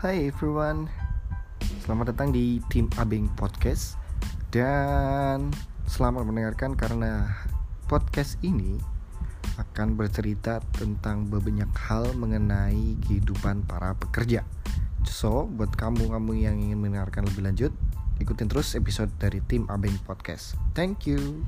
Hai everyone. Selamat datang di tim Abeng Podcast. Dan selamat mendengarkan karena podcast ini akan bercerita tentang banyak hal mengenai kehidupan para pekerja. So, buat kamu-kamu yang ingin mendengarkan lebih lanjut Ikutin terus episode dari tim Abeng Podcast. Thank you.